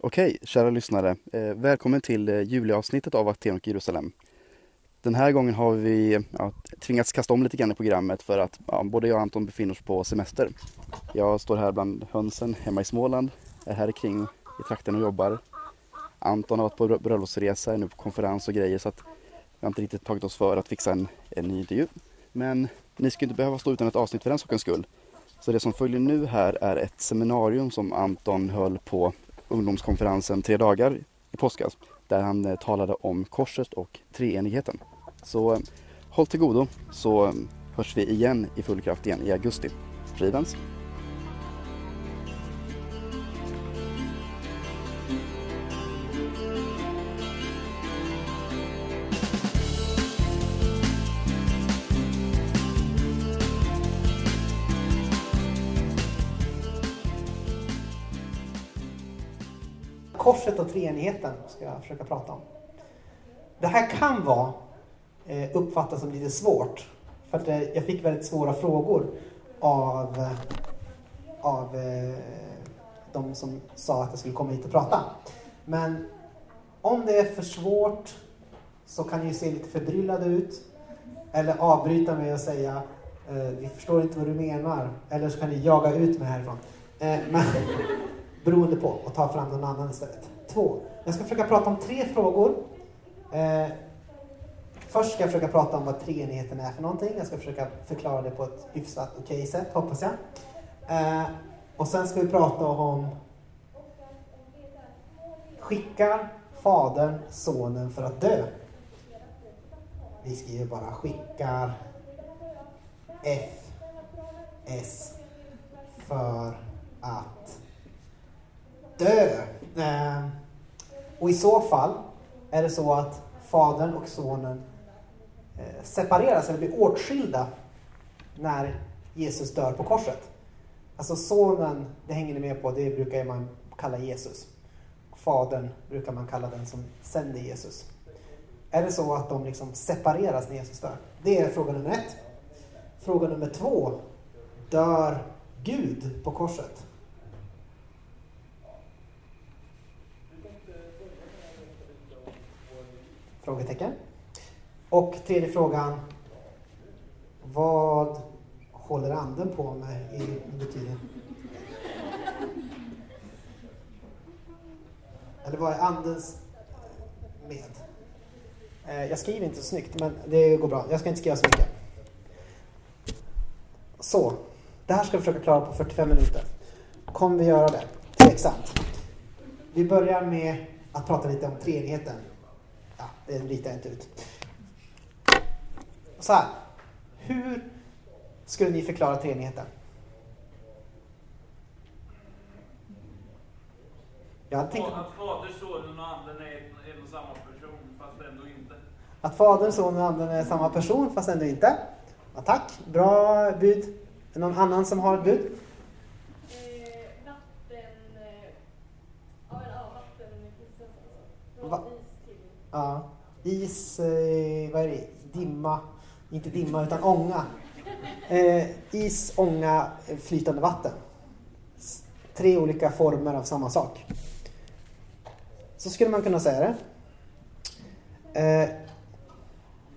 Okej, kära lyssnare. Eh, välkommen till eh, juliavsnittet av Aten och Jerusalem. Den här gången har vi ja, tvingats kasta om lite grann i programmet för att ja, både jag och Anton befinner oss på semester. Jag står här bland hönsen hemma i Småland, är här kring i trakten och jobbar. Anton har varit på bröllopsresa, är nu på konferens och grejer så att vi har inte riktigt tagit oss för att fixa en, en ny intervju. Men ni ska inte behöva stå utan ett avsnitt för den sakens skull. Så det som följer nu här är ett seminarium som Anton höll på ungdomskonferensen Tre dagar i påskas. Där han eh, talade om korset och treenigheten. Så eh, håll till godo så eh, hörs vi igen i full kraft igen i augusti. Fridens! Och treenigheten ska jag försöka prata om. Det här kan vara eh, uppfattas som lite svårt. För att eh, jag fick väldigt svåra frågor av, av eh, de som sa att jag skulle komma hit och prata. Men om det är för svårt så kan ni se lite förbryllade ut. Eller avbryta mig och säga vi förstår inte vad du menar. Eller så kan ni jaga ut mig härifrån. Men, beroende på och ta fram någon annan istället. Två. Jag ska försöka prata om tre frågor. Eh, först ska jag försöka prata om vad treenigheten är för någonting. Jag ska försöka förklara det på ett hyfsat okej okay sätt, hoppas jag. Eh, och sen ska vi prata om skickar Fadern Sonen för att dö? Vi skriver bara skickar F S för att dö. Eh, och i så fall är det så att Fadern och Sonen eh, separeras eller blir åtskilda när Jesus dör på korset. Alltså Sonen, det hänger ni med på, det brukar man kalla Jesus. Fadern brukar man kalla den som sänder Jesus. Är det så att de liksom separeras när Jesus dör? Det är fråga nummer ett. Fråga nummer två. Dör Gud på korset? Frågetecken. Och tredje frågan. Vad håller anden på med i, under tiden? Eller vad är andens med? Eh, jag skriver inte så snyggt, men det går bra. Jag ska inte skriva så mycket. Så, det här ska vi försöka klara på 45 minuter. Kommer vi göra det? Tveksamt. Vi börjar med att prata lite om treenigheten ja, det ritar jag inte ut. Så här. Hur skulle ni förklara treenigheten? Jag tänkte... Att Fader, Sonen och Anden är en och samma person, fast ändå inte. Att Fadern, Sonen och Anden är samma person, fast ändå inte. Ja, tack, bra bud. Är någon annan som har ett bud? Eh, vatten... Eh, ja, vatten... Va? Ja. Is, eh, vad är det? Dimma, inte dimma utan ånga. Eh, is, ånga, flytande vatten. Tre olika former av samma sak. Så skulle man kunna säga det. Eh,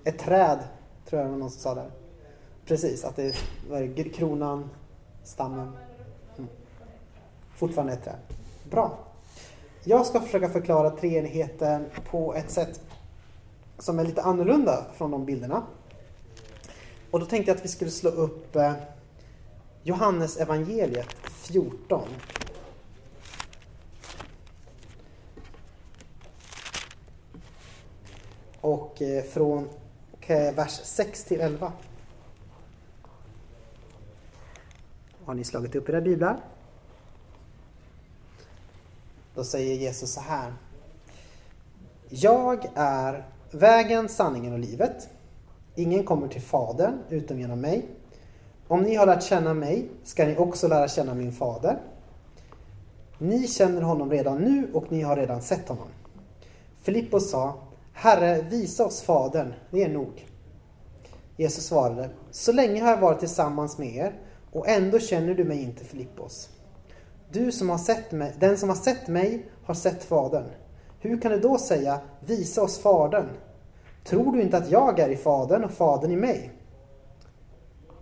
ett träd, tror jag det var någon som sa där. Precis, att det var kronan, stammen. Mm. Fortfarande ett träd. Bra. Jag ska försöka förklara treenigheten på ett sätt som är lite annorlunda från de bilderna. Och då tänkte jag att vi skulle slå upp eh, Johannes evangeliet 14. Och eh, från eh, vers 6 till 11. Har ni slagit upp era biblar? Då säger Jesus så här. Jag är vägen, sanningen och livet. Ingen kommer till Fadern utom genom mig. Om ni har lärt känna mig ska ni också lära känna min fader. Ni känner honom redan nu och ni har redan sett honom. Filippos sa, Herre, visa oss Fadern, det är nog. Jesus svarade, så länge har jag varit tillsammans med er och ändå känner du mig inte Filippos. Du som har sett mig, den som har sett mig har sett Fadern. Hur kan du då säga, visa oss Fadern? Tror du inte att jag är i Fadern och Fadern i mig?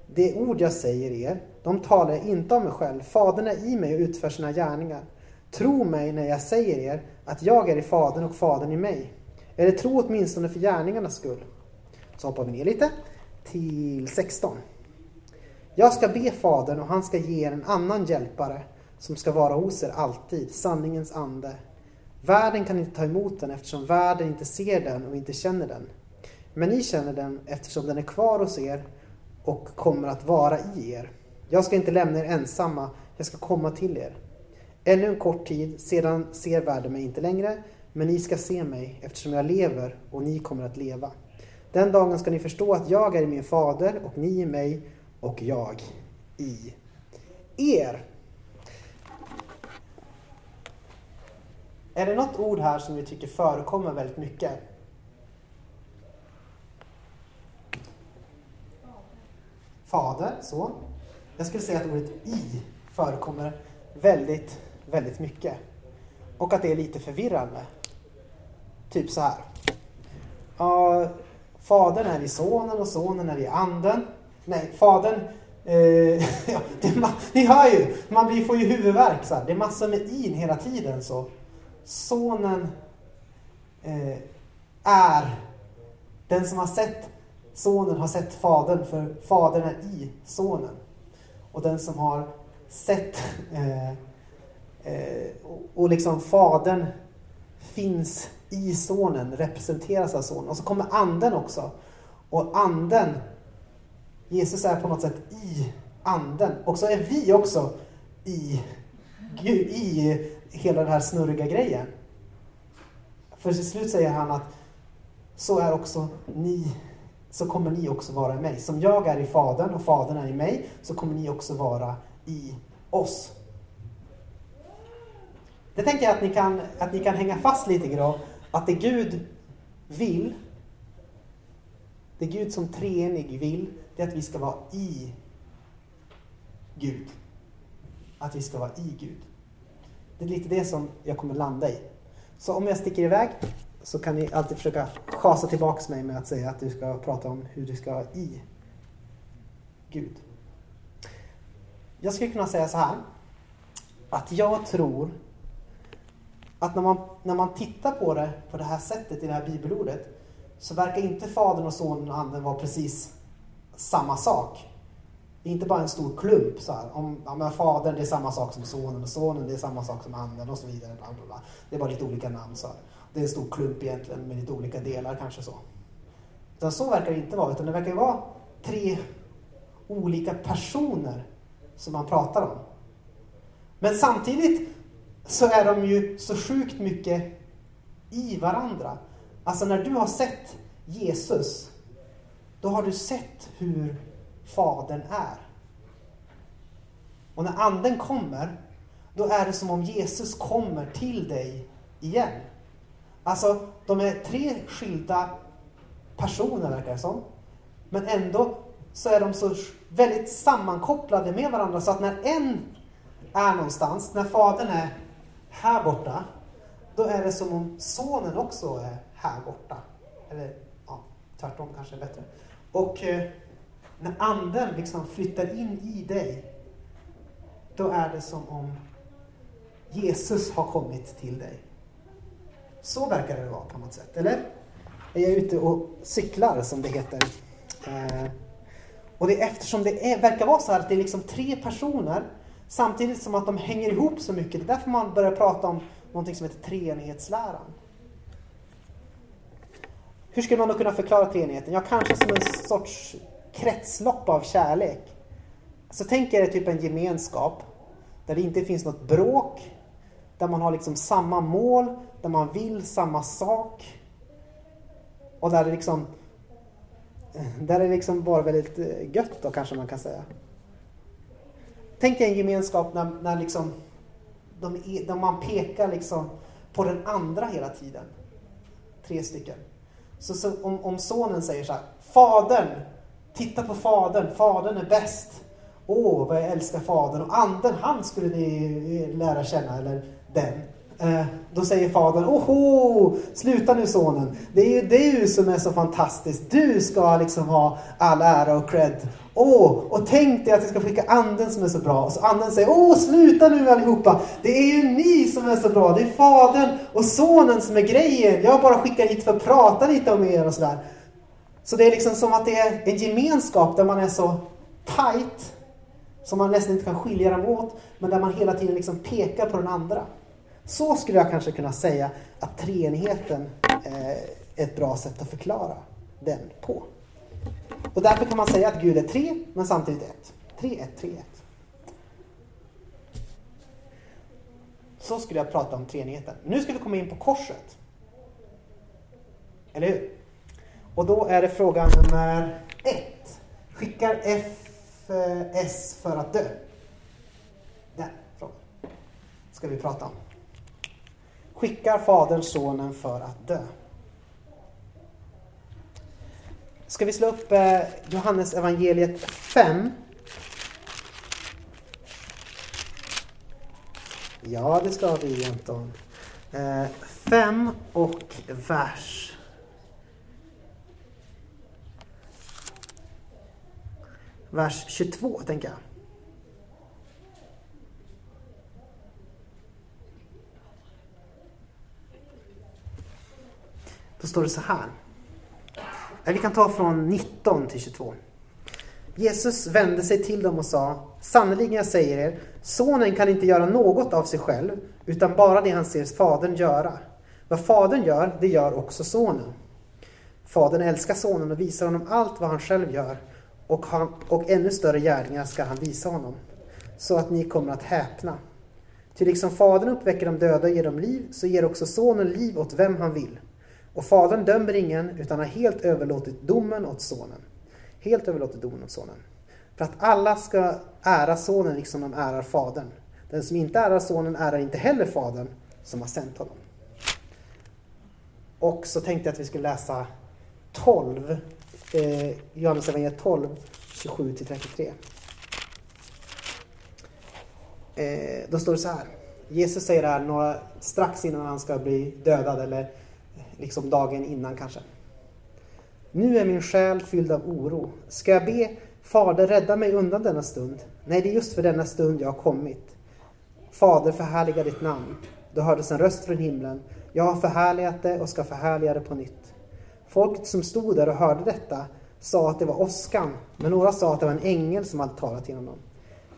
De ord jag säger er, de talar jag inte av mig själv. Fadern är i mig och utför sina gärningar. Tro mig när jag säger er att jag är i Fadern och Fadern i mig. Eller tro åtminstone för gärningarnas skull. Så hoppar vi ner lite till 16. Jag ska be Fadern och han ska ge er en annan hjälpare som ska vara hos er alltid, sanningens ande. Världen kan inte ta emot den eftersom världen inte ser den och inte känner den. Men ni känner den eftersom den är kvar hos er och kommer att vara i er. Jag ska inte lämna er ensamma, jag ska komma till er. Ännu en kort tid, sedan ser världen mig inte längre, men ni ska se mig eftersom jag lever och ni kommer att leva. Den dagen ska ni förstå att jag är i min fader och ni i mig och jag i er. Är det något ord här som vi tycker förekommer väldigt mycket? Fader, så. Jag skulle säga att ordet i förekommer väldigt, väldigt mycket. Och att det är lite förvirrande. Typ så här. Uh, fadern är i sonen och sonen är i anden. Nej, fadern... Eh, ja, det, ni hör ju, man blir, får ju huvudvärk. Så här. Det är massor med in hela tiden. så. Sonen eh, är den som har sett sonen har sett fadern för fadern är i sonen. Och den som har sett eh, eh, och liksom fadern finns i sonen, representeras av sonen. Och så kommer anden också. Och anden, Jesus är på något sätt i anden. Och så är vi också i, i hela den här snurriga grejen. För till slut säger han att så är också ni, så kommer ni också vara i mig. Som jag är i Fadern och Fadern är i mig, så kommer ni också vara i oss. Det tänker jag att ni kan, att ni kan hänga fast lite grann. Att det Gud vill, det Gud som treenig vill, det är att vi ska vara i Gud. Att vi ska vara i Gud. Det är lite det som jag kommer landa i. Så om jag sticker iväg så kan ni alltid försöka chasa tillbaks mig med att säga att du ska prata om hur du ska i Gud. Jag skulle kunna säga så här. Att jag tror att när man, när man tittar på det på det här sättet i det här bibelordet så verkar inte Fadern och Sonen och Anden vara precis samma sak. Det är inte bara en stor klump så här. Om, ja, Fadern det är samma sak som Sonen och Sonen det är samma sak som Anden och så vidare. Bla, bla, bla. Det är bara lite olika namn. Så här. Det är en stor klump egentligen med lite olika delar kanske så. Utan så verkar det inte vara utan det verkar vara tre olika personer som man pratar om. Men samtidigt så är de ju så sjukt mycket i varandra. Alltså när du har sett Jesus, då har du sett hur Fadern är. Och när Anden kommer, då är det som om Jesus kommer till dig igen. Alltså, de är tre skilda personer verkar det som. Men ändå så är de så väldigt sammankopplade med varandra så att när en är någonstans, när Fadern är här borta, då är det som om Sonen också är här borta. Eller ja, tvärtom kanske är bättre. Och eh, när anden liksom flyttar in i dig, då är det som om Jesus har kommit till dig. Så verkar det vara på något sätt, eller? Är jag ute och cyklar som det heter. Eh, och det är eftersom det är, verkar vara så här att det är liksom tre personer samtidigt som att de hänger ihop så mycket. Det är därför man börjar prata om någonting som heter treenighetsläran. Hur skulle man då kunna förklara treenigheten? Ja, kanske som en sorts kretslopp av kärlek. Så tänk er typ en gemenskap där det inte finns något bråk, där man har liksom samma mål, där man vill samma sak. Och där det liksom där det liksom bara väldigt eh, gött då kanske man kan säga. Tänk dig en gemenskap när, när liksom de, e, där man pekar liksom på den andra hela tiden. Tre stycken. Så, så om, om sonen säger så här, Fadern, titta på Fadern, Fadern är bäst. Åh, vad jag älskar Fadern. Och Anden, han skulle ni eh, lära känna, eller den. Eh, då säger Fadern, oho, sluta nu sonen. Det är ju du som är så fantastisk. Du ska liksom ha all ära och cred. Åh, och tänk dig att jag ska skicka anden som är så bra. Och så anden säger, åh, sluta nu allihopa. Det är ju ni som är så bra. Det är Fadern och Sonen som är grejen. Jag bara skickar hit för att prata lite om er och sådär. Så det är liksom som att det är en gemenskap där man är så tight som man nästan inte kan skilja dem åt, men där man hela tiden liksom pekar på den andra. Så skulle jag kanske kunna säga att treenigheten eh, är ett bra sätt att förklara den på. Och därför kan man säga att Gud är tre, men samtidigt ett. Tre, ett, tre, ett. Så skulle jag prata om treenigheten. Nu ska vi komma in på korset. Eller hur? Och då är det fråga nummer ett. Skickar F eh, S för att dö? Den frågan ska vi prata om. Skickar Fadern Sonen för att dö? Ska vi slå upp eh, Johannes evangeliet 5? Ja, det ska vi Anton. Eh, 5 och vers vers 22, tänker jag. Då står det så här. Vi kan ta från 19 till 22. Jesus vände sig till dem och sa Sannerligen jag säger er, sonen kan inte göra något av sig själv utan bara det han ser fadern göra. Vad fadern gör, det gör också sonen. Fadern älskar sonen och visar honom allt vad han själv gör och, han, och ännu större gärningar ska han visa honom, så att ni kommer att häpna. Ty liksom Fadern uppväcker de döda och ger dem liv, så ger också Sonen liv åt vem han vill. Och Fadern dömer ingen, utan har helt överlåtit domen åt Sonen. Helt överlåtit domen åt Sonen. För att alla ska ära Sonen liksom de ärar Fadern. Den som inte ärar Sonen ärar inte heller Fadern som har sänt honom. Och så tänkte jag att vi skulle läsa 12 eh, Johannes evangeliet 12, 27-33. Eh, då står det så här. Jesus säger det här några, strax innan han ska bli dödad eller eh, liksom dagen innan kanske. Nu är min själ fylld av oro. Ska jag be Fader rädda mig undan denna stund? Nej, det är just för denna stund jag har kommit. Fader, förhärliga ditt namn. Då hördes en röst från himlen. Jag har förhärligat det och ska förhärliga det på nytt. Folket som stod där och hörde detta sa att det var åskan, men några sa att det var en ängel som hade talat till honom.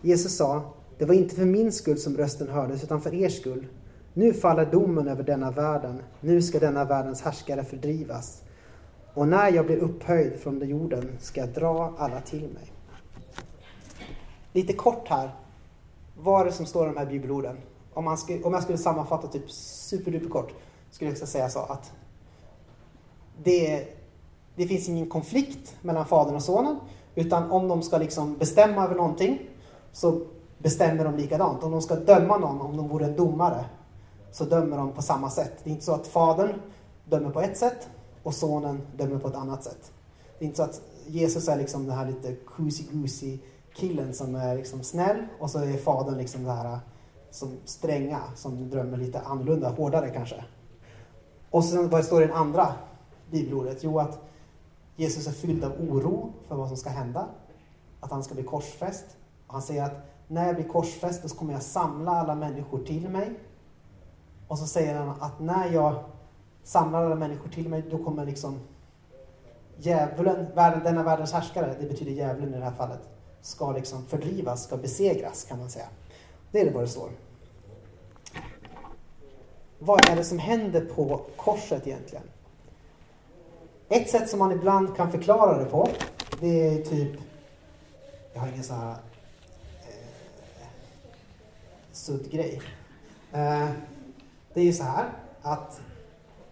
Jesus sa, det var inte för min skull som rösten hördes, utan för er skull. Nu faller domen över denna världen. Nu ska denna världens härskare fördrivas. Och när jag blir upphöjd från jorden ska jag dra alla till mig. Lite kort här. Vad är det som står i de här bibelorden? Om, man skulle, om jag skulle sammanfatta typ superduperkort skulle jag säga så att det, det finns ingen konflikt mellan fadern och sonen. Utan om de ska liksom bestämma över någonting så bestämmer de likadant. Om de ska döma någon, om de vore en domare, så dömer de på samma sätt. Det är inte så att fadern dömer på ett sätt och sonen dömer på ett annat sätt. Det är inte så att Jesus är liksom den här lite goosey killen som är liksom snäll och så är fadern liksom det här äh, som stränga, som drömmer lite annorlunda, hårdare kanske. Och sen vad står det i den andra bibelordet? Jo, att Jesus är fylld av oro för vad som ska hända. Att han ska bli korsfäst. Och han säger att när jag blir korsfäst så kommer jag samla alla människor till mig. Och så säger han att när jag samlar alla människor till mig, då kommer liksom djävulen, världen, denna världens härskare, det betyder djävulen i det här fallet, ska liksom fördrivas, ska besegras kan man säga. Det är vad det står. Vad är det som händer på korset egentligen? Ett sätt som man ibland kan förklara det på, det är typ, jag har ingen sån här eh, suddgrej. Eh, det är ju så här att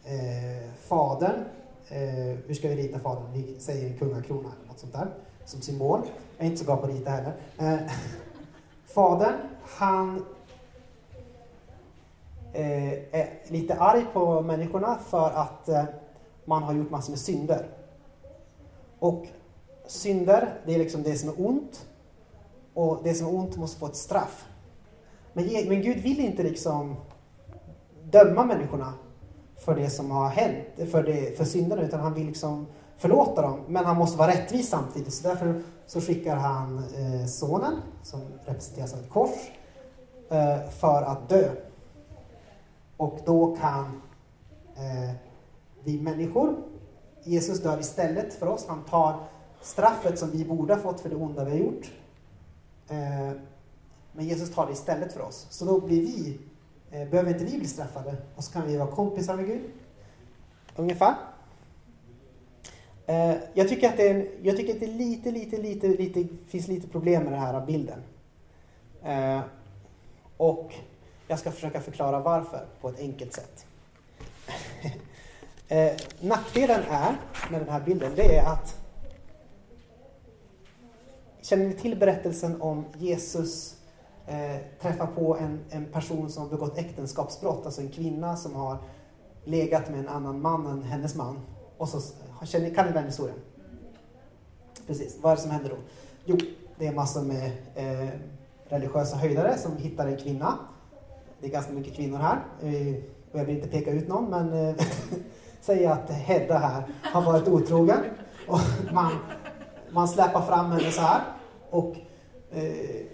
eh, fadern, eh, hur ska vi rita fadern? Vi säger en kungakrona eller något sånt där som symbol. Jag är inte så bra på att rita heller. Eh, fadern, han eh, är lite arg på människorna för att eh, man har gjort massor med synder. Och synder, det är liksom det som är ont. och det som är ont måste få ett straff. Men, men Gud vill inte liksom döma människorna för det som har hänt, för, det, för synderna, utan han vill liksom förlåta dem. Men han måste vara rättvis samtidigt. Så därför så skickar han eh, sonen, som representeras av ett kors, eh, för att dö. Och då kan eh, vi människor, Jesus dör istället för oss. Han tar straffet som vi borde ha fått för det onda vi har gjort. Eh, men Jesus tar det istället för oss. Så då blir vi, eh, behöver inte vi bli straffade och så kan vi vara kompisar med Gud. Ungefär. Eh, jag tycker att det är, jag tycker att det är lite, lite, lite, lite, finns lite problem med den här bilden. Och jag ska försöka förklara varför på ett enkelt sätt. eh, nackdelen är med den här bilden, det är att Känner ni till berättelsen om Jesus eh, träffar på en, en person som har begått äktenskapsbrott, alltså en kvinna som har legat med en annan man än hennes man. Och så, känner, kan ni den historien? Precis, vad är det som händer då? Jo, det är massor med eh, religiösa höjdare som hittar en kvinna. Det är ganska mycket kvinnor här. Eh, och jag vill inte peka ut någon, men eh, säg att Hedda här har varit otrogen. Och man, man släpar fram henne så här. Och eh,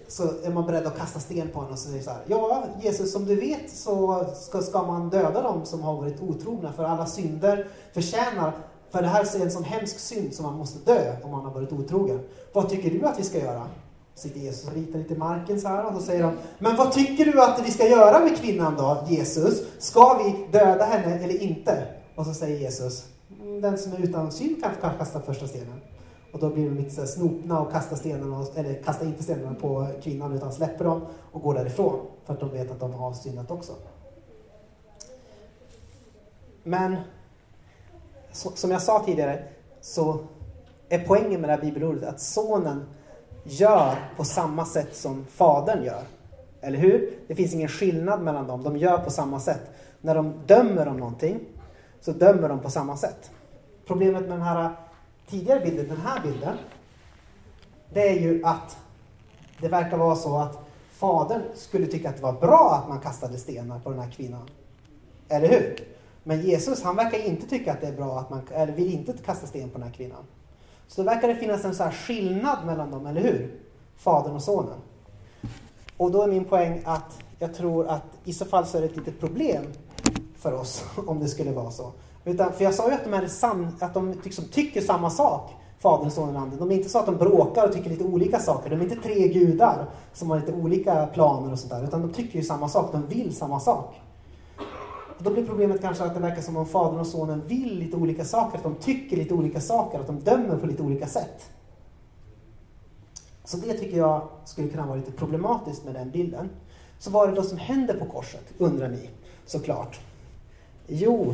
så är man beredd att kasta sten på henne och säger så här. Ja, Jesus, som du vet så ska, ska man döda dem som har varit otrogna för alla synder förtjänar för det här är en sån hemsk synd som man måste dö om man har varit otrogen. Vad tycker du att vi ska göra? Sitter Jesus och ritar lite i marken så här och då säger han Men vad tycker du att vi ska göra med kvinnan då, Jesus? Ska vi döda henne eller inte? Och så säger Jesus mm, Den som är utan synd kan kasta första stenen. Och då blir de lite så snopna och kastar stenarna, eller kastar inte stenarna på kvinnan utan släpper dem och går därifrån. För att de vet att de har syndat också. Men så, som jag sa tidigare så är poängen med det här bibelordet att sonen gör på samma sätt som fadern gör. Eller hur? Det finns ingen skillnad mellan dem. De gör på samma sätt. När de dömer om någonting så dömer de på samma sätt. Problemet med den här tidigare bilden, den här bilden, det är ju att det verkar vara så att fadern skulle tycka att det var bra att man kastade stenar på den här kvinnan. Eller hur? Men Jesus, han verkar inte tycka att det är bra att man, eller vill inte kasta sten på den här kvinnan. Så då verkar det finnas en så här skillnad mellan dem, eller hur? Fadern och sonen. Och då är min poäng att jag tror att i så fall så är det ett litet problem för oss om det skulle vara så. Utan, för jag sa ju att de, är sam, att de liksom tycker samma sak, Fadern, Sonen och Anden. De är inte så att de bråkar och tycker lite olika saker. De är inte tre gudar som har lite olika planer och sånt där. Utan de tycker ju samma sak, de vill samma sak. Och då blir problemet kanske att det verkar som om Fadern och Sonen vill lite olika saker, att de tycker lite olika saker, att de dömer på lite olika sätt. Så det tycker jag skulle kunna vara lite problematiskt med den bilden. Så vad är det då som händer på korset, undrar ni såklart. Jo,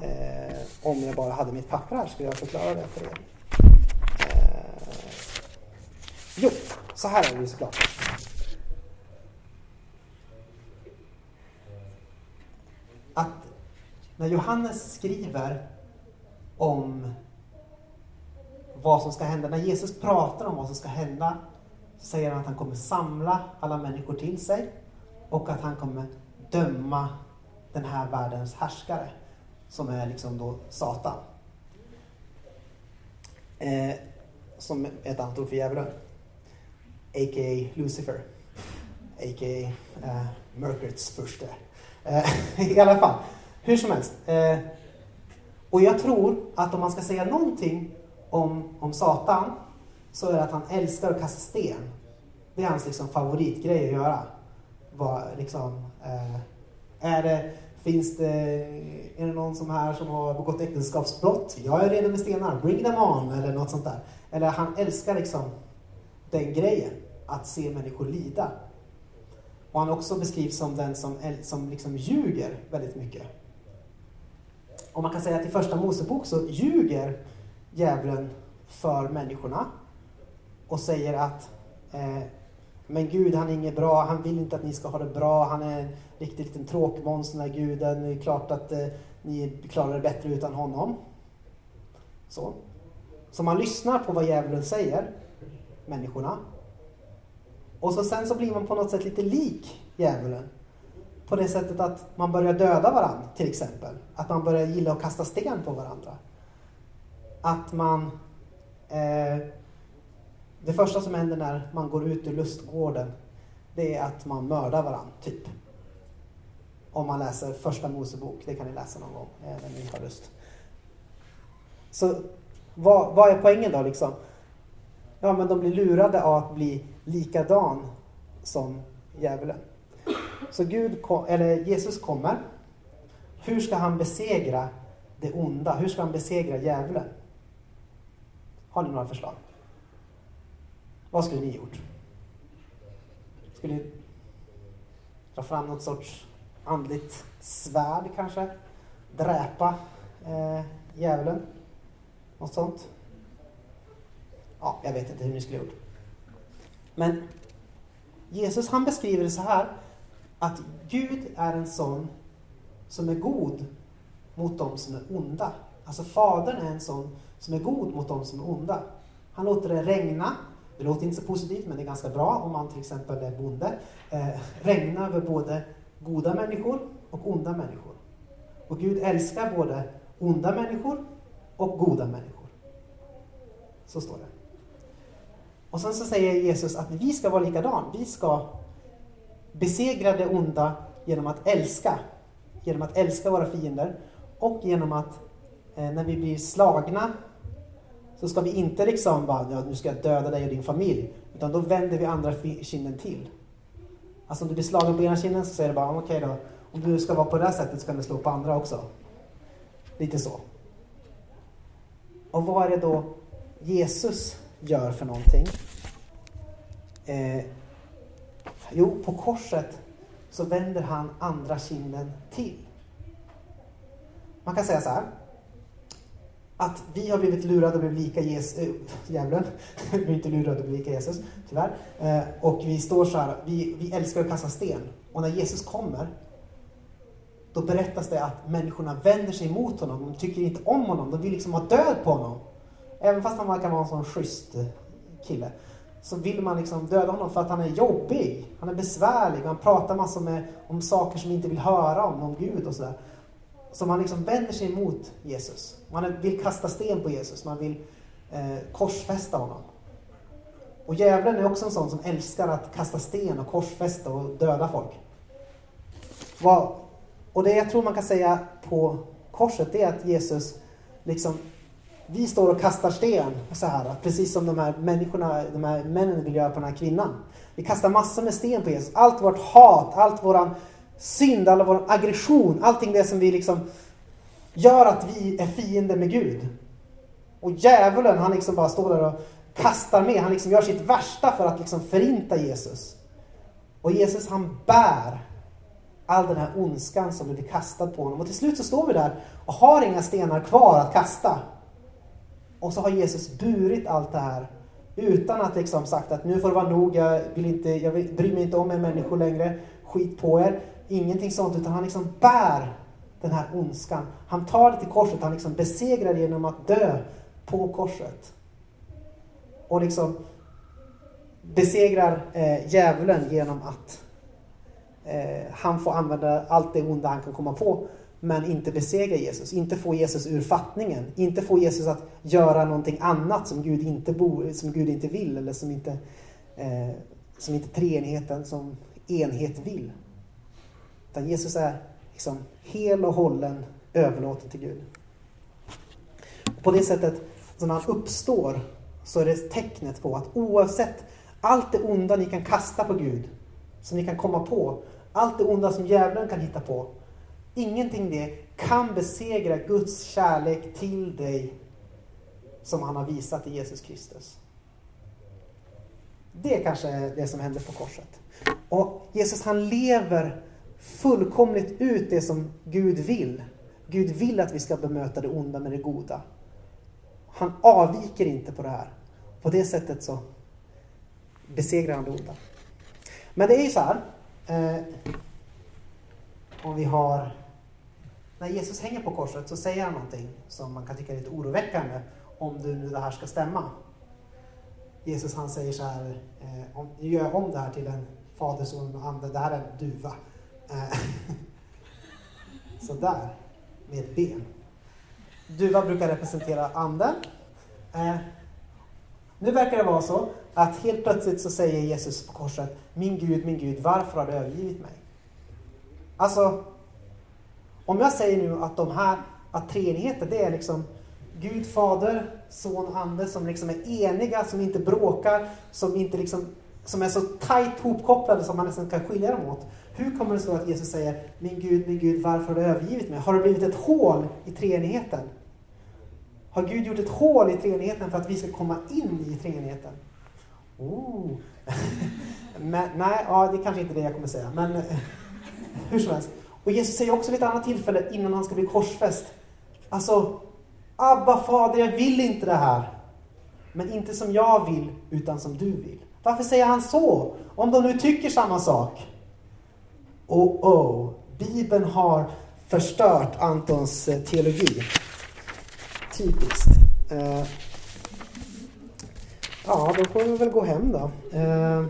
eh, om jag bara hade mitt papper här skulle jag förklara det för er. Eh, jo, så här är det ju såklart. Att när Johannes skriver om vad som ska hända, när Jesus pratar om vad som ska hända, så säger han att han kommer samla alla människor till sig och att han kommer döma den här världens härskare, som är liksom då Satan. Eh, som ett annat ord för djävulen. A.k.a. Lucifer. A.k.a. Eh, mörkrets första. Eh, I alla fall, hur som helst. Eh, och jag tror att om man ska säga någonting om, om Satan så är det att han älskar att kasta sten. Det är hans liksom favoritgrej att göra. Var, liksom, eh, är det, finns det, är det någon som här som har begått äktenskapsbrott? Jag är redo med stenar, bring them on, eller något sånt där. Eller han älskar liksom den grejen, att se människor lida. Och han också beskrivs som den som, som liksom ljuger väldigt mycket. Och man kan säga att i första Mosebok så ljuger djävulen för människorna och säger att eh, men Gud han är inget bra, han vill inte att ni ska ha det bra, han är en riktig liten tråkmåns den där guden, det är klart att eh, ni klarar det bättre utan honom. Så. Så man lyssnar på vad djävulen säger, människorna, Och så sen så blir man på något sätt lite lik djävulen. På det sättet att man börjar döda varandra till exempel. Att man börjar gilla att kasta sten på varandra. Att man... Eh, det första som händer när man går ut ur lustgården det är att man mördar varandra, typ. Om man läser första Mosebok, det kan ni läsa någon gång eh, när ni har lust. Så vad, vad är poängen då liksom? Ja, men de blir lurade av att bli likadan som djävulen. Så Gud kom, eller Jesus kommer. Hur ska han besegra det onda? Hur ska han besegra djävulen? Har ni några förslag? Vad skulle ni gjort? Skulle ni dra fram något sorts andligt svärd kanske? Dräpa eh, djävulen? Något sånt? Ja, jag vet inte hur ni skulle gjort. Men Jesus han beskriver det så här att Gud är en sån som är god mot dem som är onda. Alltså Fadern är en sån som är god mot dem som är onda. Han låter det regna. Det låter inte så positivt men det är ganska bra om man till exempel är bonde. Eh, regna över både goda människor och onda människor. Och Gud älskar både onda människor och goda människor. Så står det. Och sen så säger Jesus att vi ska vara likadan. Vi ska besegra det onda genom att älska. Genom att älska våra fiender. Och genom att eh, när vi blir slagna så ska vi inte liksom bara, ja, nu ska jag döda dig och din familj. Utan då vänder vi andra kinden till. Alltså om du blir slagen på ena kinden så säger du bara, okej okay då. Om du ska vara på det här sättet så kan du slå på andra också. Lite så. Och vad är det då Jesus gör för någonting? Eh, jo, på korset så vänder han andra kinden till. Man kan säga så här. Att vi har blivit lurade och blivit lika Jesus, äh, djävulen. vi är inte lurade och blivit lika Jesus, tyvärr. Eh, och vi står så här, vi, vi älskar att kasta sten. Och när Jesus kommer, då berättas det att människorna vänder sig mot honom. De tycker inte om honom, de vill liksom ha död på honom. Även fast han verkar vara en sån schysst eh, kille så vill man liksom döda honom för att han är jobbig. Han är besvärlig. Han pratar massor med, om saker som vi inte vill höra om, om Gud och sådär. Som man liksom vänder sig emot Jesus. Man vill kasta sten på Jesus. Man vill eh, korsfästa honom. Och djävulen är också en sån som älskar att kasta sten och korsfästa och döda folk. Vad, och det jag tror man kan säga på korset det är att Jesus liksom vi står och kastar sten så här, precis som de här människorna, de här männen vill göra på den här kvinnan. Vi kastar massor med sten på Jesus. Allt vårt hat, allt våran synd, all vår aggression, allting det som vi liksom gör att vi är fiender med Gud. Och djävulen han liksom bara står där och kastar med, han liksom gör sitt värsta för att liksom förinta Jesus. Och Jesus han bär all den här ondskan som blir kastad på honom. Och till slut så står vi där och har inga stenar kvar att kasta. Och så har Jesus burit allt det här utan att liksom sagt att nu får det vara nog, jag, vill inte, jag bryr mig inte om er människor längre, skit på er. Ingenting sånt, utan han liksom bär den här ondskan. Han tar det till korset, han liksom besegrar det genom att dö på korset. Och liksom besegrar eh, djävulen genom att eh, han får använda allt det onda han kan komma på men inte besegra Jesus, inte få Jesus ur fattningen, inte få Jesus att göra någonting annat som Gud inte, bo, som Gud inte vill eller som inte, eh, som inte treenigheten som enhet vill. Utan Jesus är liksom hel och hållen överlåten till Gud. På det sättet, så när han uppstår, så är det tecknet på att oavsett allt det onda ni kan kasta på Gud, som ni kan komma på, allt det onda som djävulen kan hitta på, Ingenting det kan besegra Guds kärlek till dig som han har visat i Jesus Kristus. Det kanske är det som händer på korset. Och Jesus han lever fullkomligt ut det som Gud vill. Gud vill att vi ska bemöta det onda med det goda. Han avviker inte på det här. På det sättet så besegrar han det onda. Men det är ju så här. Eh, om vi har när Jesus hänger på korset så säger han någonting som man kan tycka är lite oroväckande om nu det här ska stämma. Jesus han säger så här, eh, om, nu gör jag om det här till en Fader, Son och Ande, det här är en duva. Eh, så där, med ben. Duva brukar representera anden. Eh, nu verkar det vara så att helt plötsligt så säger Jesus på korset, min Gud, min Gud, varför har du övergivit mig? Alltså, om jag säger nu att de här, att treenigheten, det är liksom Gud Fader, Son och Ande som liksom är eniga, som inte bråkar, som inte liksom som är så tajt hopkopplade som man nästan kan skilja dem åt. Hur kommer det sig att Jesus säger Min Gud, min Gud, varför har du övergivit mig? Har det blivit ett hål i treenigheten? Har Gud gjort ett hål i treenigheten för att vi ska komma in i treenigheten? Oh. men, nej, ja, det är kanske inte det jag kommer säga. Men hur som helst. Och Jesus säger också vid ett annat tillfälle innan han ska bli korsfäst. Alltså, Abba fader, jag vill inte det här. Men inte som jag vill, utan som du vill. Varför säger han så? Om de nu tycker samma sak. Oh, oh. Bibeln har förstört Antons eh, teologi. Typiskt. Eh, ja, då får vi väl gå hem då. Eh,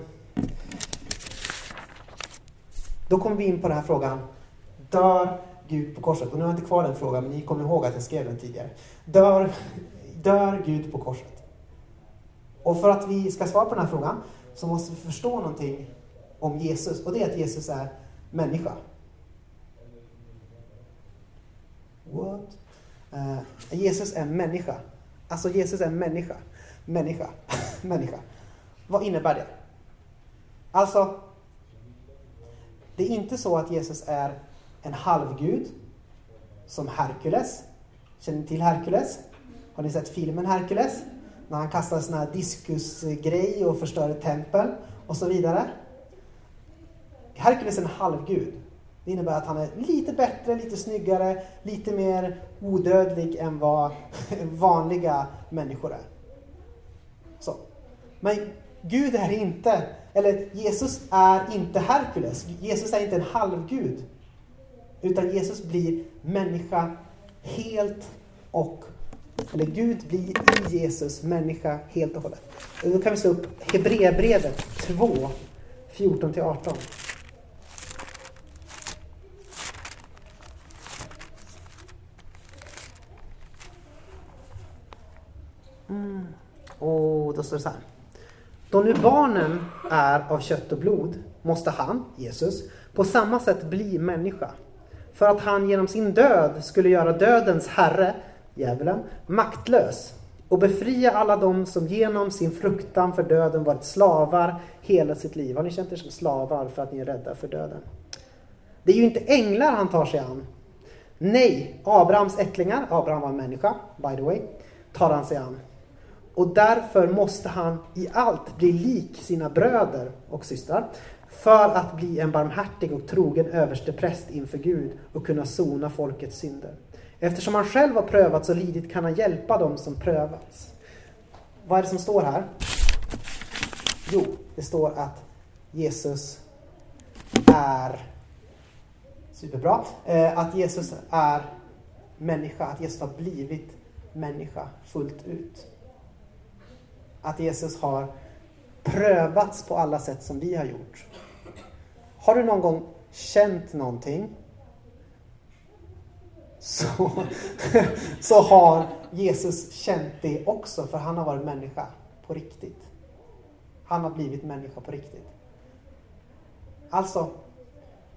då kommer vi in på den här frågan. Dör Gud på korset? Och nu har jag inte kvar den frågan, men ni kommer ihåg att jag skrev den tidigare. Dör, dör Gud på korset? Och för att vi ska svara på den här frågan så måste vi förstå någonting om Jesus. Och det är att Jesus är människa. What? Uh, Jesus är människa. Alltså Jesus är människa. Människa. människa. Vad innebär det? Alltså, det är inte så att Jesus är en halvgud som Herkules. Känner ni till Herkules? Har ni sett filmen Herkules? När han kastar sån här diskusgrej och förstör ett tempel och så vidare. Herkules är en halvgud. Det innebär att han är lite bättre, lite snyggare, lite mer odödlig än vad vanliga människor är. Så. Men Gud är inte, eller Jesus är inte Herkules. Jesus är inte en halvgud. Utan Jesus blir människa helt och eller Gud blir i Jesus människa helt och hållet. Då kan vi slå upp Hebreerbrevet 2, 14-18. Och då står det så här. Då nu barnen är av kött och blod måste han, Jesus, på samma sätt bli människa. För att han genom sin död skulle göra dödens herre, djävulen, maktlös och befria alla dem som genom sin fruktan för döden varit slavar hela sitt liv. Har ni känt er som slavar för att ni är rädda för döden? Det är ju inte änglar han tar sig an. Nej, Abrahams ättlingar, Abraham var en människa, by the way, tar han sig an. Och därför måste han i allt bli lik sina bröder och systrar för att bli en barmhärtig och trogen överstepräst inför Gud och kunna sona folkets synder. Eftersom han själv har prövats och lidit kan han hjälpa dem som prövats. Vad är det som står här? Jo, det står att Jesus är superbra. Eh, att Jesus är människa, att Jesus har blivit människa fullt ut. Att Jesus har prövats på alla sätt som vi har gjort. Har du någon gång känt någonting så, så har Jesus känt det också för han har varit människa på riktigt. Han har blivit människa på riktigt. Alltså,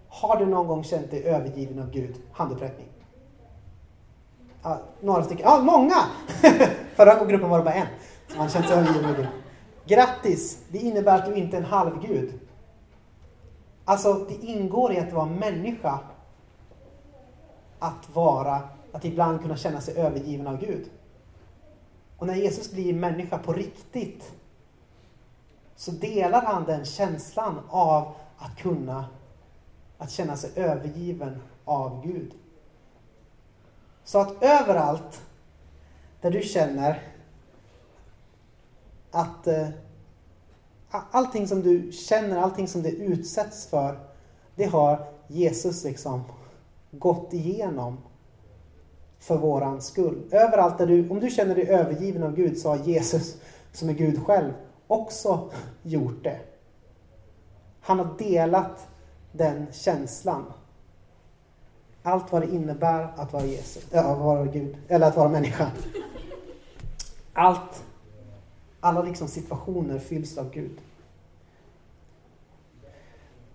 har du någon gång känt dig övergiven av Gud? Handuppräckning. Ja, några stycken. Ja, många! Förra gruppen var det bara en han känns sig övergiven. Grattis! Det innebär att du inte är en halvgud. Alltså, det ingår i att vara människa att vara, att ibland kunna känna sig övergiven av Gud. Och när Jesus blir människa på riktigt så delar han den känslan av att kunna att känna sig övergiven av Gud. Så att överallt där du känner att eh, allting som du känner, allting som du utsätts för, det har Jesus liksom gått igenom för våran skull. Överallt där du, om du känner dig övergiven av Gud så har Jesus, som är Gud själv, också gjort det. Han har delat den känslan. Allt vad det innebär att vara Jesus, äh, att vara Gud, eller att vara människa. Allt, alla liksom situationer fylls av Gud.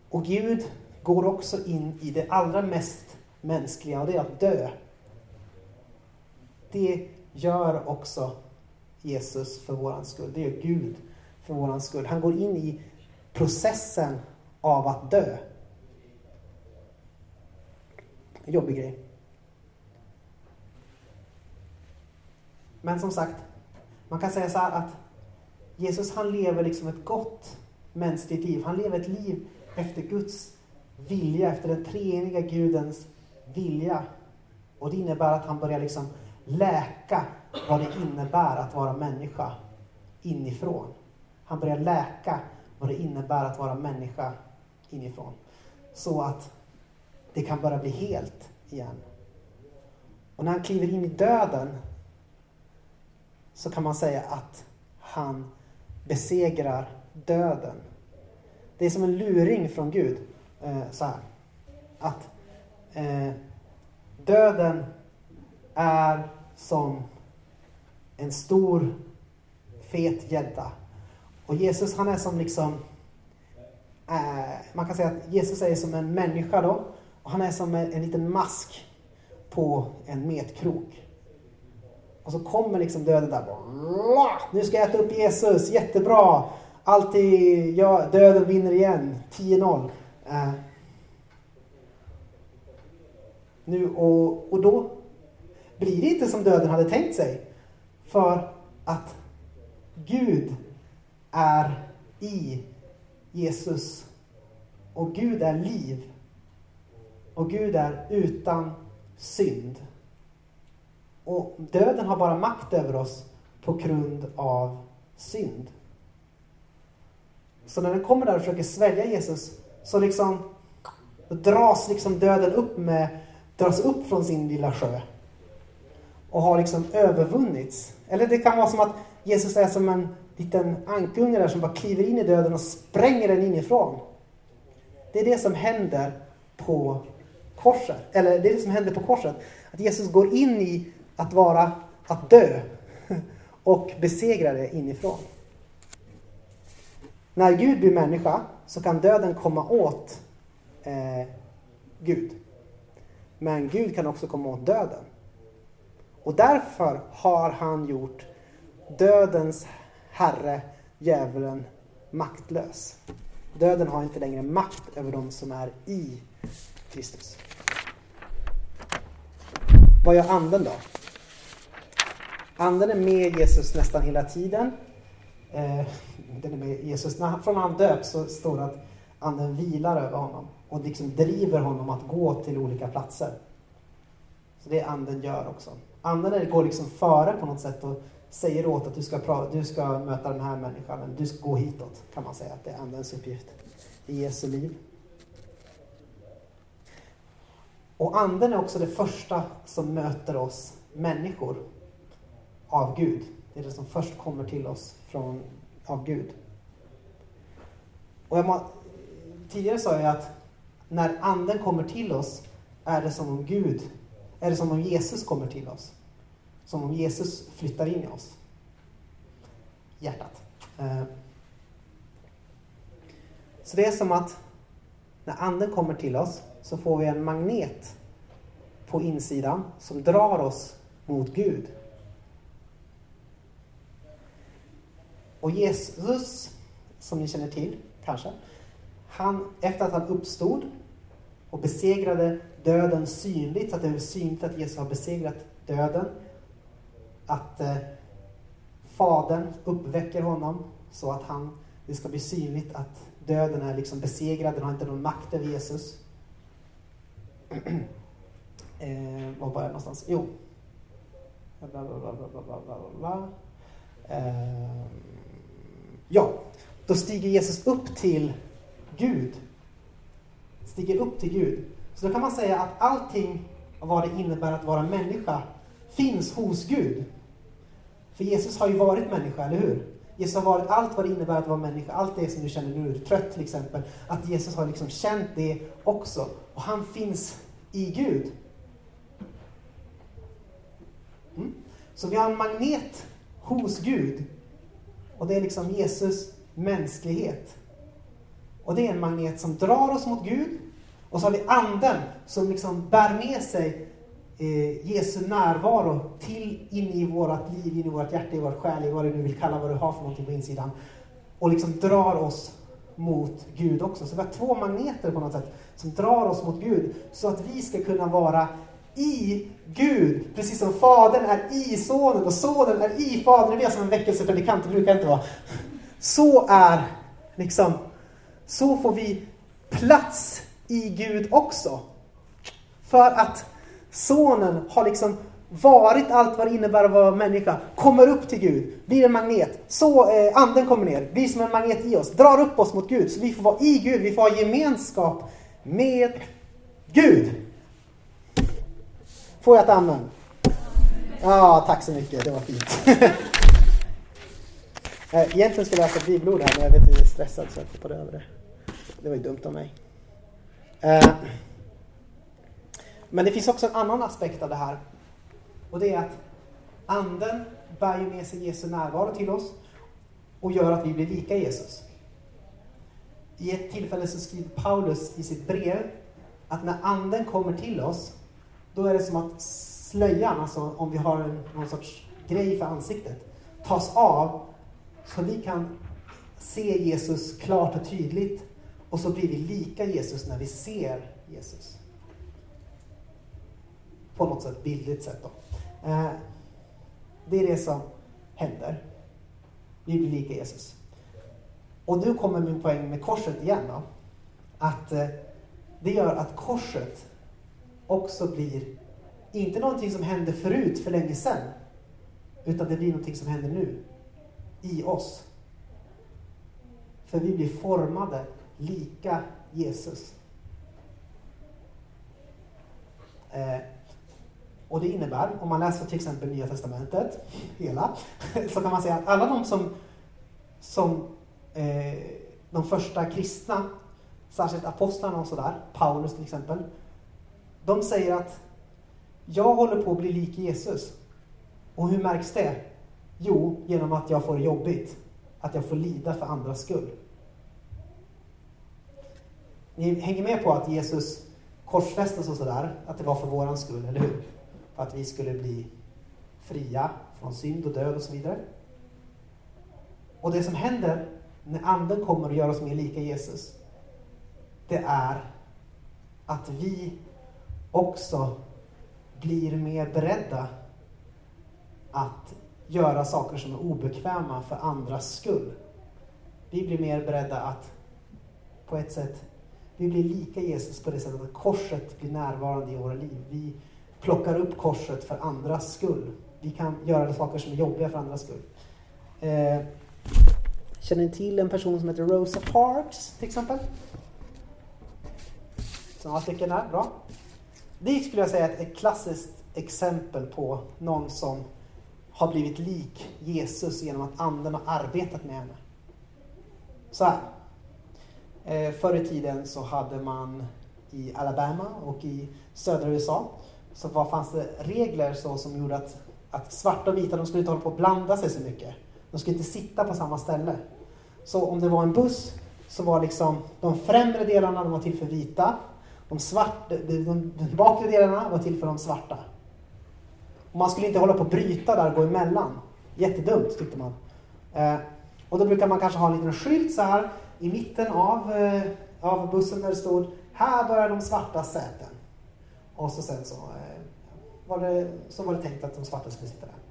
Och Gud går också in i det allra mest mänskliga och det är att dö. Det gör också Jesus för våran skull. Det gör Gud för våran skull. Han går in i processen av att dö. En jobbig grej. Men som sagt, man kan säga så här att Jesus han lever liksom ett gott mänskligt liv. Han lever ett liv efter Guds vilja, efter den treeniga Gudens vilja. Och det innebär att han börjar liksom läka vad det innebär att vara människa inifrån. Han börjar läka vad det innebär att vara människa inifrån. Så att det kan börja bli helt igen. Och när han kliver in i döden så kan man säga att han besegrar döden. Det är som en luring från Gud. Eh, så här. Att eh, döden är som en stor fet gädda. Och Jesus han är som liksom eh, man kan säga att Jesus är som en människa då. Och han är som en, en liten mask på en metkrok. Och så kommer liksom döden där. Bara, nu ska jag äta upp Jesus, jättebra. Alltid, ja, döden vinner igen. 10-0. Eh, nu och, och då blir det inte som döden hade tänkt sig. För att Gud är i Jesus. Och Gud är liv. Och Gud är utan synd. Och döden har bara makt över oss på grund av synd. Så när den kommer där och försöker svälja Jesus så liksom dras liksom döden upp med, dras upp från sin lilla sjö. Och har liksom övervunnits. Eller det kan vara som att Jesus är som en liten ankunge där som bara kliver in i döden och spränger den inifrån. Det är det som händer på korset. Eller det är det som händer på korset. Att Jesus går in i att vara, att dö. Och besegra det inifrån. När Gud blir människa så kan döden komma åt eh, Gud. Men Gud kan också komma åt döden. Och därför har han gjort dödens herre, djävulen, maktlös. Döden har inte längre makt över de som är i Kristus. Vad gör anden då? Anden är med Jesus nästan hela tiden. Eh, den är med Jesus. När, från när han döps så står det att anden vilar över honom och liksom driver honom att gå till olika platser. Så det anden gör också. Anden går liksom före på något sätt och säger åt att du ska, du ska möta den här människan, du ska gå hitåt, kan man säga att det är andens uppgift i Jesu liv. Och anden är också det första som möter oss människor av Gud. Det är det som först kommer till oss från, av Gud. Och jag må, tidigare sa jag att när anden kommer till oss är det som om Gud, är det som om Jesus kommer till oss. Som om Jesus flyttar in i oss. Hjärtat. Eh. Så det är som att när anden kommer till oss så får vi en magnet på insidan som drar oss mot Gud. Och Jesus, som ni känner till kanske, han, efter att han uppstod och besegrade döden synligt, så att det är synligt att Jesus har besegrat döden, att eh, Fadern uppväcker honom så att han, det ska bli synligt att döden är liksom besegrad, den har inte någon makt över Jesus. eh, var var jag någonstans? Jo. Bla, bla, bla, eh, ja, då stiger Jesus upp till Gud. Stiger upp till Gud. Så då kan man säga att allting av vad det innebär att vara människa finns hos Gud. För Jesus har ju varit människa, eller hur? Jesus har varit allt vad det innebär att vara människa, allt det som du känner nu, trött till exempel. Att Jesus har liksom känt det också. Och han finns i Gud. Mm. Så vi har en magnet hos Gud. Och det är liksom Jesus mänsklighet. Och det är en magnet som drar oss mot Gud. Och så har vi anden som liksom bär med sig eh, Jesu närvaro till in i vårt liv, in i vårt hjärta, i vårt själ, i vad du nu vill kalla vad du har för någonting på insidan. Och liksom drar oss mot Gud också. Så vi har två magneter på något sätt som drar oss mot Gud så att vi ska kunna vara i Gud, precis som Fadern är i Sonen och Sonen är i Fadern. Vi är som en väckelsepredikant, det brukar inte vara. Så är liksom, så får vi plats i Gud också. För att Sonen har liksom varit allt vad det innebär att vara människa, kommer upp till Gud, blir en magnet. Så eh, anden kommer ner, blir som en magnet i oss, drar upp oss mot Gud. Så vi får vara i Gud, vi får ha gemenskap med Gud. Får jag ett amen? Ja, tack så mycket, det var fint. Eh, egentligen skulle jag läsa bibelord här, men jag vet att jag är stressad så jag hoppade över det. Det var ju dumt av mig. Eh, men det finns också en annan aspekt av det här. Och det är att anden bär ju med sig Jesu närvaro till oss och gör att vi blir lika Jesus. I ett tillfälle så skriver Paulus i sitt brev att när anden kommer till oss, då är det som att slöjan, alltså om vi har en, någon sorts grej för ansiktet, tas av så vi kan se Jesus klart och tydligt och så blir vi lika Jesus när vi ser Jesus. På något sätt bildligt sätt då. Eh, det är det som händer. Vi blir lika Jesus. Och nu kommer min poäng med korset igen då. Att eh, det gör att korset också blir inte någonting som hände förut för länge sedan. Utan det blir någonting som händer nu. I oss. För vi blir formade lika Jesus. Eh, och det innebär, om man läser till exempel Nya Testamentet, hela, så kan man säga att alla de som, som eh, de första kristna, särskilt apostlarna och sådär, Paulus till exempel, de säger att jag håller på att bli lik Jesus. Och hur märks det? Jo, genom att jag får det jobbigt. Att jag får lida för andras skull. Ni hänger med på att Jesus korsfästes och sådär, att det var för våran skull, eller hur? För att vi skulle bli fria från synd och död och så vidare. Och det som händer när anden kommer och gör oss mer lika Jesus, det är att vi också blir mer beredda att göra saker som är obekväma för andras skull. Vi blir mer beredda att på ett sätt, vi blir lika Jesus på det sättet att korset blir närvarande i våra liv. Vi plockar upp korset för andras skull. Vi kan göra saker som är jobbiga för andras skull. Eh, känner ni till en person som heter Rosa Parks till exempel? Så några stycken där, bra. Det skulle jag säga är ett klassiskt exempel på någon som har blivit lik Jesus genom att anden har arbetat med henne. Så här. Eh, förr i tiden så hade man i Alabama och i södra USA så var, fanns det regler så som gjorde att, att svarta och vita de skulle inte hålla på att blanda sig så mycket. De skulle inte sitta på samma ställe. Så om det var en buss så var liksom de främre delarna de var till för vita. De, svarta, de, de, de bakre delarna var till för de svarta. Och man skulle inte hålla på att bryta där och gå emellan. Jättedumt tyckte man. Eh, och då brukar man kanske ha en liten skylt så här i mitten av, eh, av bussen där det stod här börjar de svarta säten. Och så sen så, eh, var det, så var det tänkt att de svarta skulle sitta där.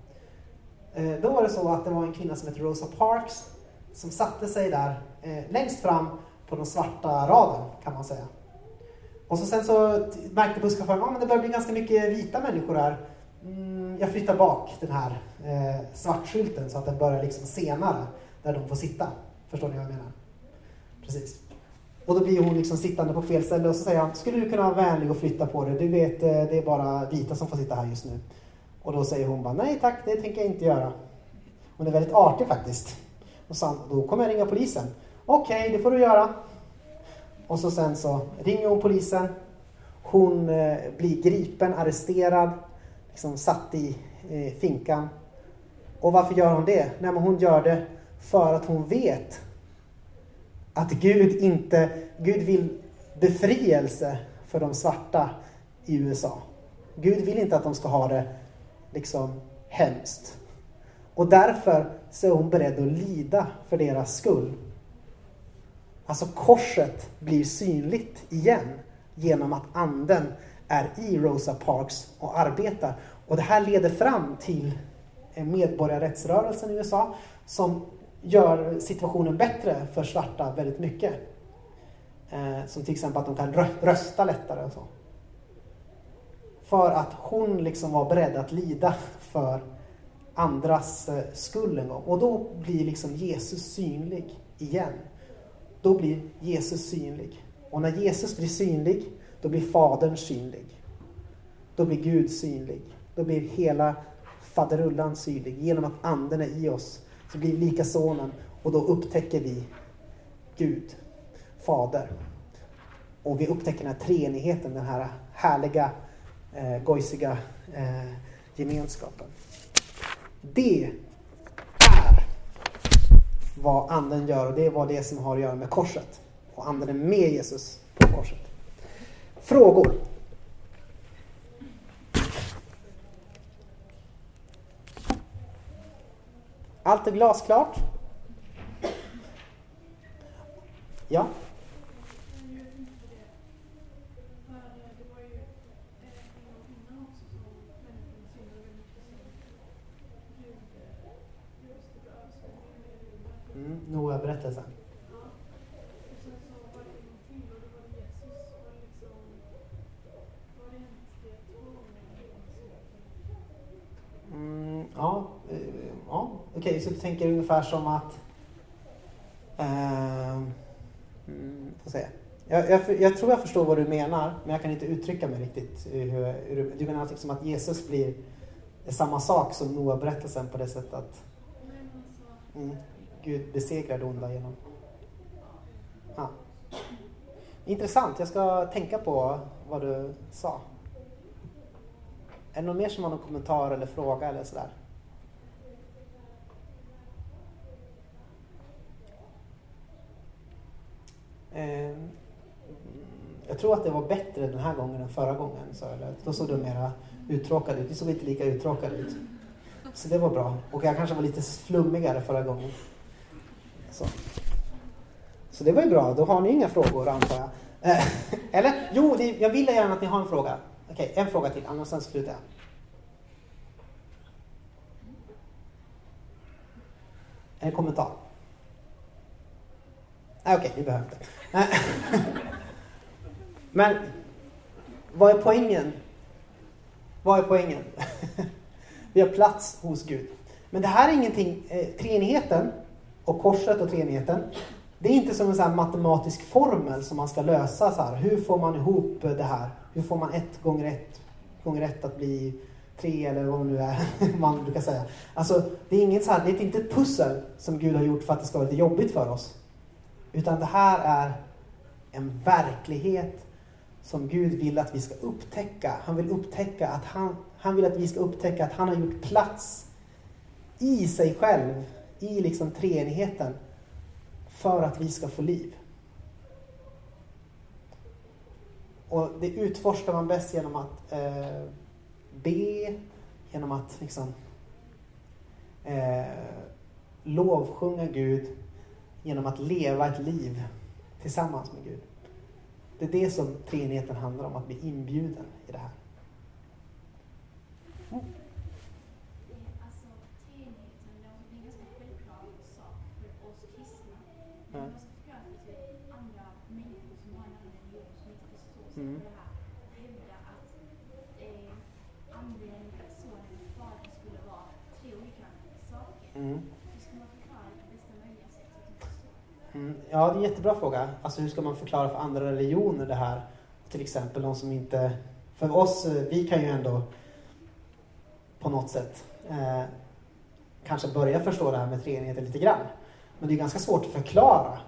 Eh, då var det så att det var en kvinna som hette Rosa Parks som satte sig där eh, längst fram på den svarta raden kan man säga. Och så sen så märkte busschauffören att ah, det börjar bli ganska mycket vita människor här. Mm, jag flyttar bak den här eh, svartskylten så att den börjar liksom senare där de får sitta. Förstår ni vad jag menar? Precis. Och då blir hon liksom sittande på fel ställe och så säger han, skulle du kunna vara vänlig och flytta på dig? Du vet, eh, det är bara vita som får sitta här just nu. Och då säger hon bara, nej tack, det tänker jag inte göra. Hon är väldigt artig faktiskt. Och sa han, då kommer jag ringa polisen. Okej, det får du göra. Och så sen så ringer hon polisen. Hon eh, blir gripen, arresterad, liksom satt i eh, finkan. Och varför gör hon det? Nej, men hon gör det för att hon vet att Gud inte, Gud vill befrielse för de svarta i USA. Gud vill inte att de ska ha det liksom hemskt. Och därför så är hon beredd att lida för deras skull. Alltså korset blir synligt igen genom att anden är i Rosa Parks och arbetar. Och det här leder fram till medborgarrättsrörelsen i USA som gör situationen bättre för svarta väldigt mycket. Eh, som till exempel att de kan rösta lättare och så. För att hon liksom var beredd att lida för andras eh, skull en gång. Och då blir liksom Jesus synlig igen. Då blir Jesus synlig. Och när Jesus blir synlig, då blir Fadern synlig. Då blir Gud synlig. Då blir hela faderullan synlig. Genom att anden är i oss så blir vi lika sonen och då upptäcker vi Gud, Fader. Och vi upptäcker den här treenigheten, den här härliga, eh, gojsiga eh, gemenskapen. Det är vad anden gör och det är vad det som har att göra med korset. Och anden är med Jesus på korset. Frågor? Allt är glasklart? Ja? Mm, Noa-berättelsen. Mm, ja. Eh, okej, okay, så du tänker ungefär som att... Eh, mm, får se. Jag, jag, jag, tror jag förstår vad du menar, men jag kan inte uttrycka mig riktigt. Hur, hur, du menar liksom att Jesus blir samma sak som Noa-berättelsen på det sättet att mm, Gud besegrar det onda genom... Ja. Intressant, jag ska tänka på vad du sa. Är det någon mer som har någon kommentar eller fråga eller sådär? Eh, jag tror att det var bättre den här gången än förra gången. Så, eller, då såg du mera uttråkad ut. Du såg inte lika uttråkad ut. Så det var bra. Och jag kanske var lite flummigare förra gången. Så, så det var ju bra. Då har ni inga frågor antar jag. Eh, eller? Jo, det, jag vill gärna att ni har en fråga. Okej, en fråga till, annars sen slutar jag. En kommentar? Nej, okej, vi behöver inte. Äh, men vad är poängen? Vad är poängen? Vi har plats hos Gud. Men det här är ingenting, eh, treenigheten och korset och treenigheten, det är inte som en sån matematisk formel som man ska lösa. Så här. Hur får man ihop det här? Hur får man ett gånger ett gånger ett att bli tre eller vad det nu är man brukar säga. Alltså, det är, inget så här, det är inte ett pussel som Gud har gjort för att det ska vara lite jobbigt för oss. Utan det här är en verklighet som Gud vill att vi ska upptäcka. Han vill upptäcka att han, han vill att vi ska upptäcka att han har gjort plats i sig själv, i liksom treenigheten, för att vi ska få liv. Och det utforskar man bäst genom att eh, be, genom att liksom eh, lovsjunga Gud, genom att leva ett liv tillsammans med Gud. Det är det som treenigheten handlar om, att bli inbjuden i det här. Mm. Mm. på Mm. Ja, det är en jättebra fråga. Alltså hur ska man förklara för andra religioner det här? Till exempel de som inte... För oss, vi kan ju ändå på något sätt eh, kanske börja förstå det här med treenigheten lite grann. Men det är ganska svårt att förklara.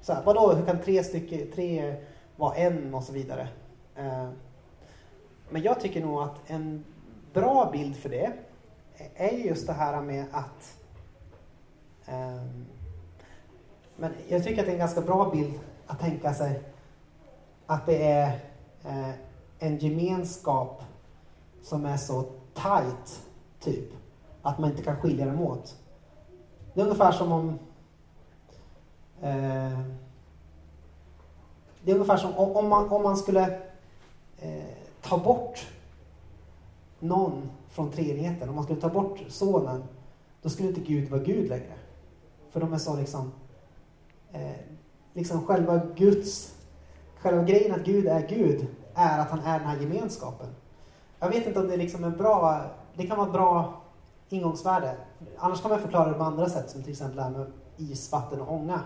Så här, vadå, hur kan tre, stycken, tre vara en och så vidare? Eh, men jag tycker nog att en bra bild för det är just det här med att eh, men jag tycker att det är en ganska bra bild att tänka sig att det är eh, en gemenskap som är så tight, typ, att man inte kan skilja dem åt. Det är ungefär som om eh, det är ungefär som om, om, man, om man skulle eh, ta bort någon från treenigheten, om man skulle ta bort sonen, då skulle inte Gud vara Gud längre. För de är så liksom, eh, liksom själva Guds, själva grejen att Gud är Gud är att han är den här gemenskapen. Jag vet inte om det liksom är bra, det kan vara ett bra ingångsvärde. Annars kan man förklara det på andra sätt som till exempel det här med is, vatten och ånga.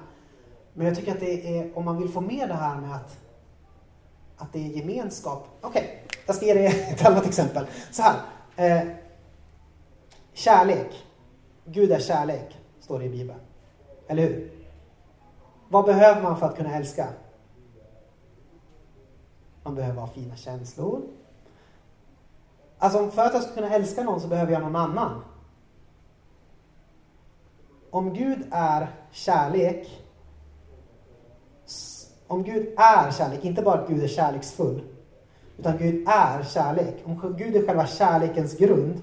Men jag tycker att det är, om man vill få med det här med att, att det är gemenskap. Okej, okay, jag ska ge dig ett annat exempel. Så här. Eh, kärlek. Gud är kärlek, står det i Bibeln. Eller hur? Vad behöver man för att kunna älska? Man behöver ha fina känslor. Alltså för att jag ska kunna älska någon så behöver jag någon annan. Om Gud är kärlek om Gud är kärlek, inte bara att Gud är kärleksfull, utan Gud är kärlek. Om Gud är själva kärlekens grund,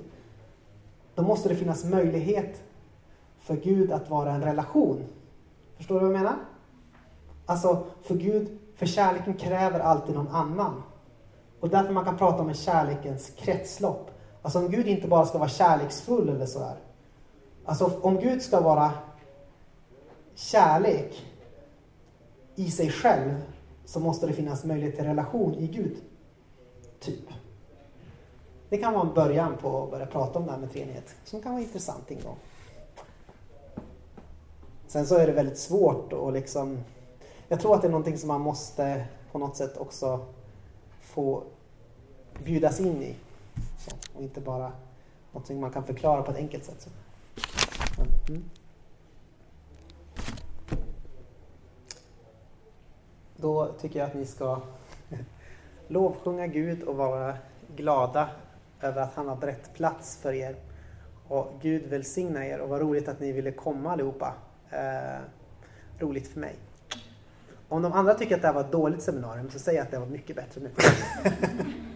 då måste det finnas möjlighet för Gud att vara en relation. Förstår du vad jag menar? Alltså, för Gud, för kärleken kräver alltid någon annan. Och därför man kan prata om en kärlekens kretslopp. Alltså om Gud inte bara ska vara kärleksfull eller så här. Alltså om Gud ska vara kärlek i sig själv så måste det finnas möjlighet till relation i Gud. Typ. Det kan vara en början på att börja prata om det här med treenighet som kan vara intressant ingång. Sen så är det väldigt svårt att liksom jag tror att det är någonting som man måste på något sätt också få bjudas in i. Så, och inte bara någonting man kan förklara på ett enkelt sätt. Så. Mm. Då tycker jag att ni ska lovsjunga Gud och vara glada över att han har berett plats för er. Och Gud välsigna er och vad roligt att ni ville komma allihopa. Eh, roligt för mig. Om de andra tycker att det här var ett dåligt seminarium så säger jag att det var mycket bättre nu.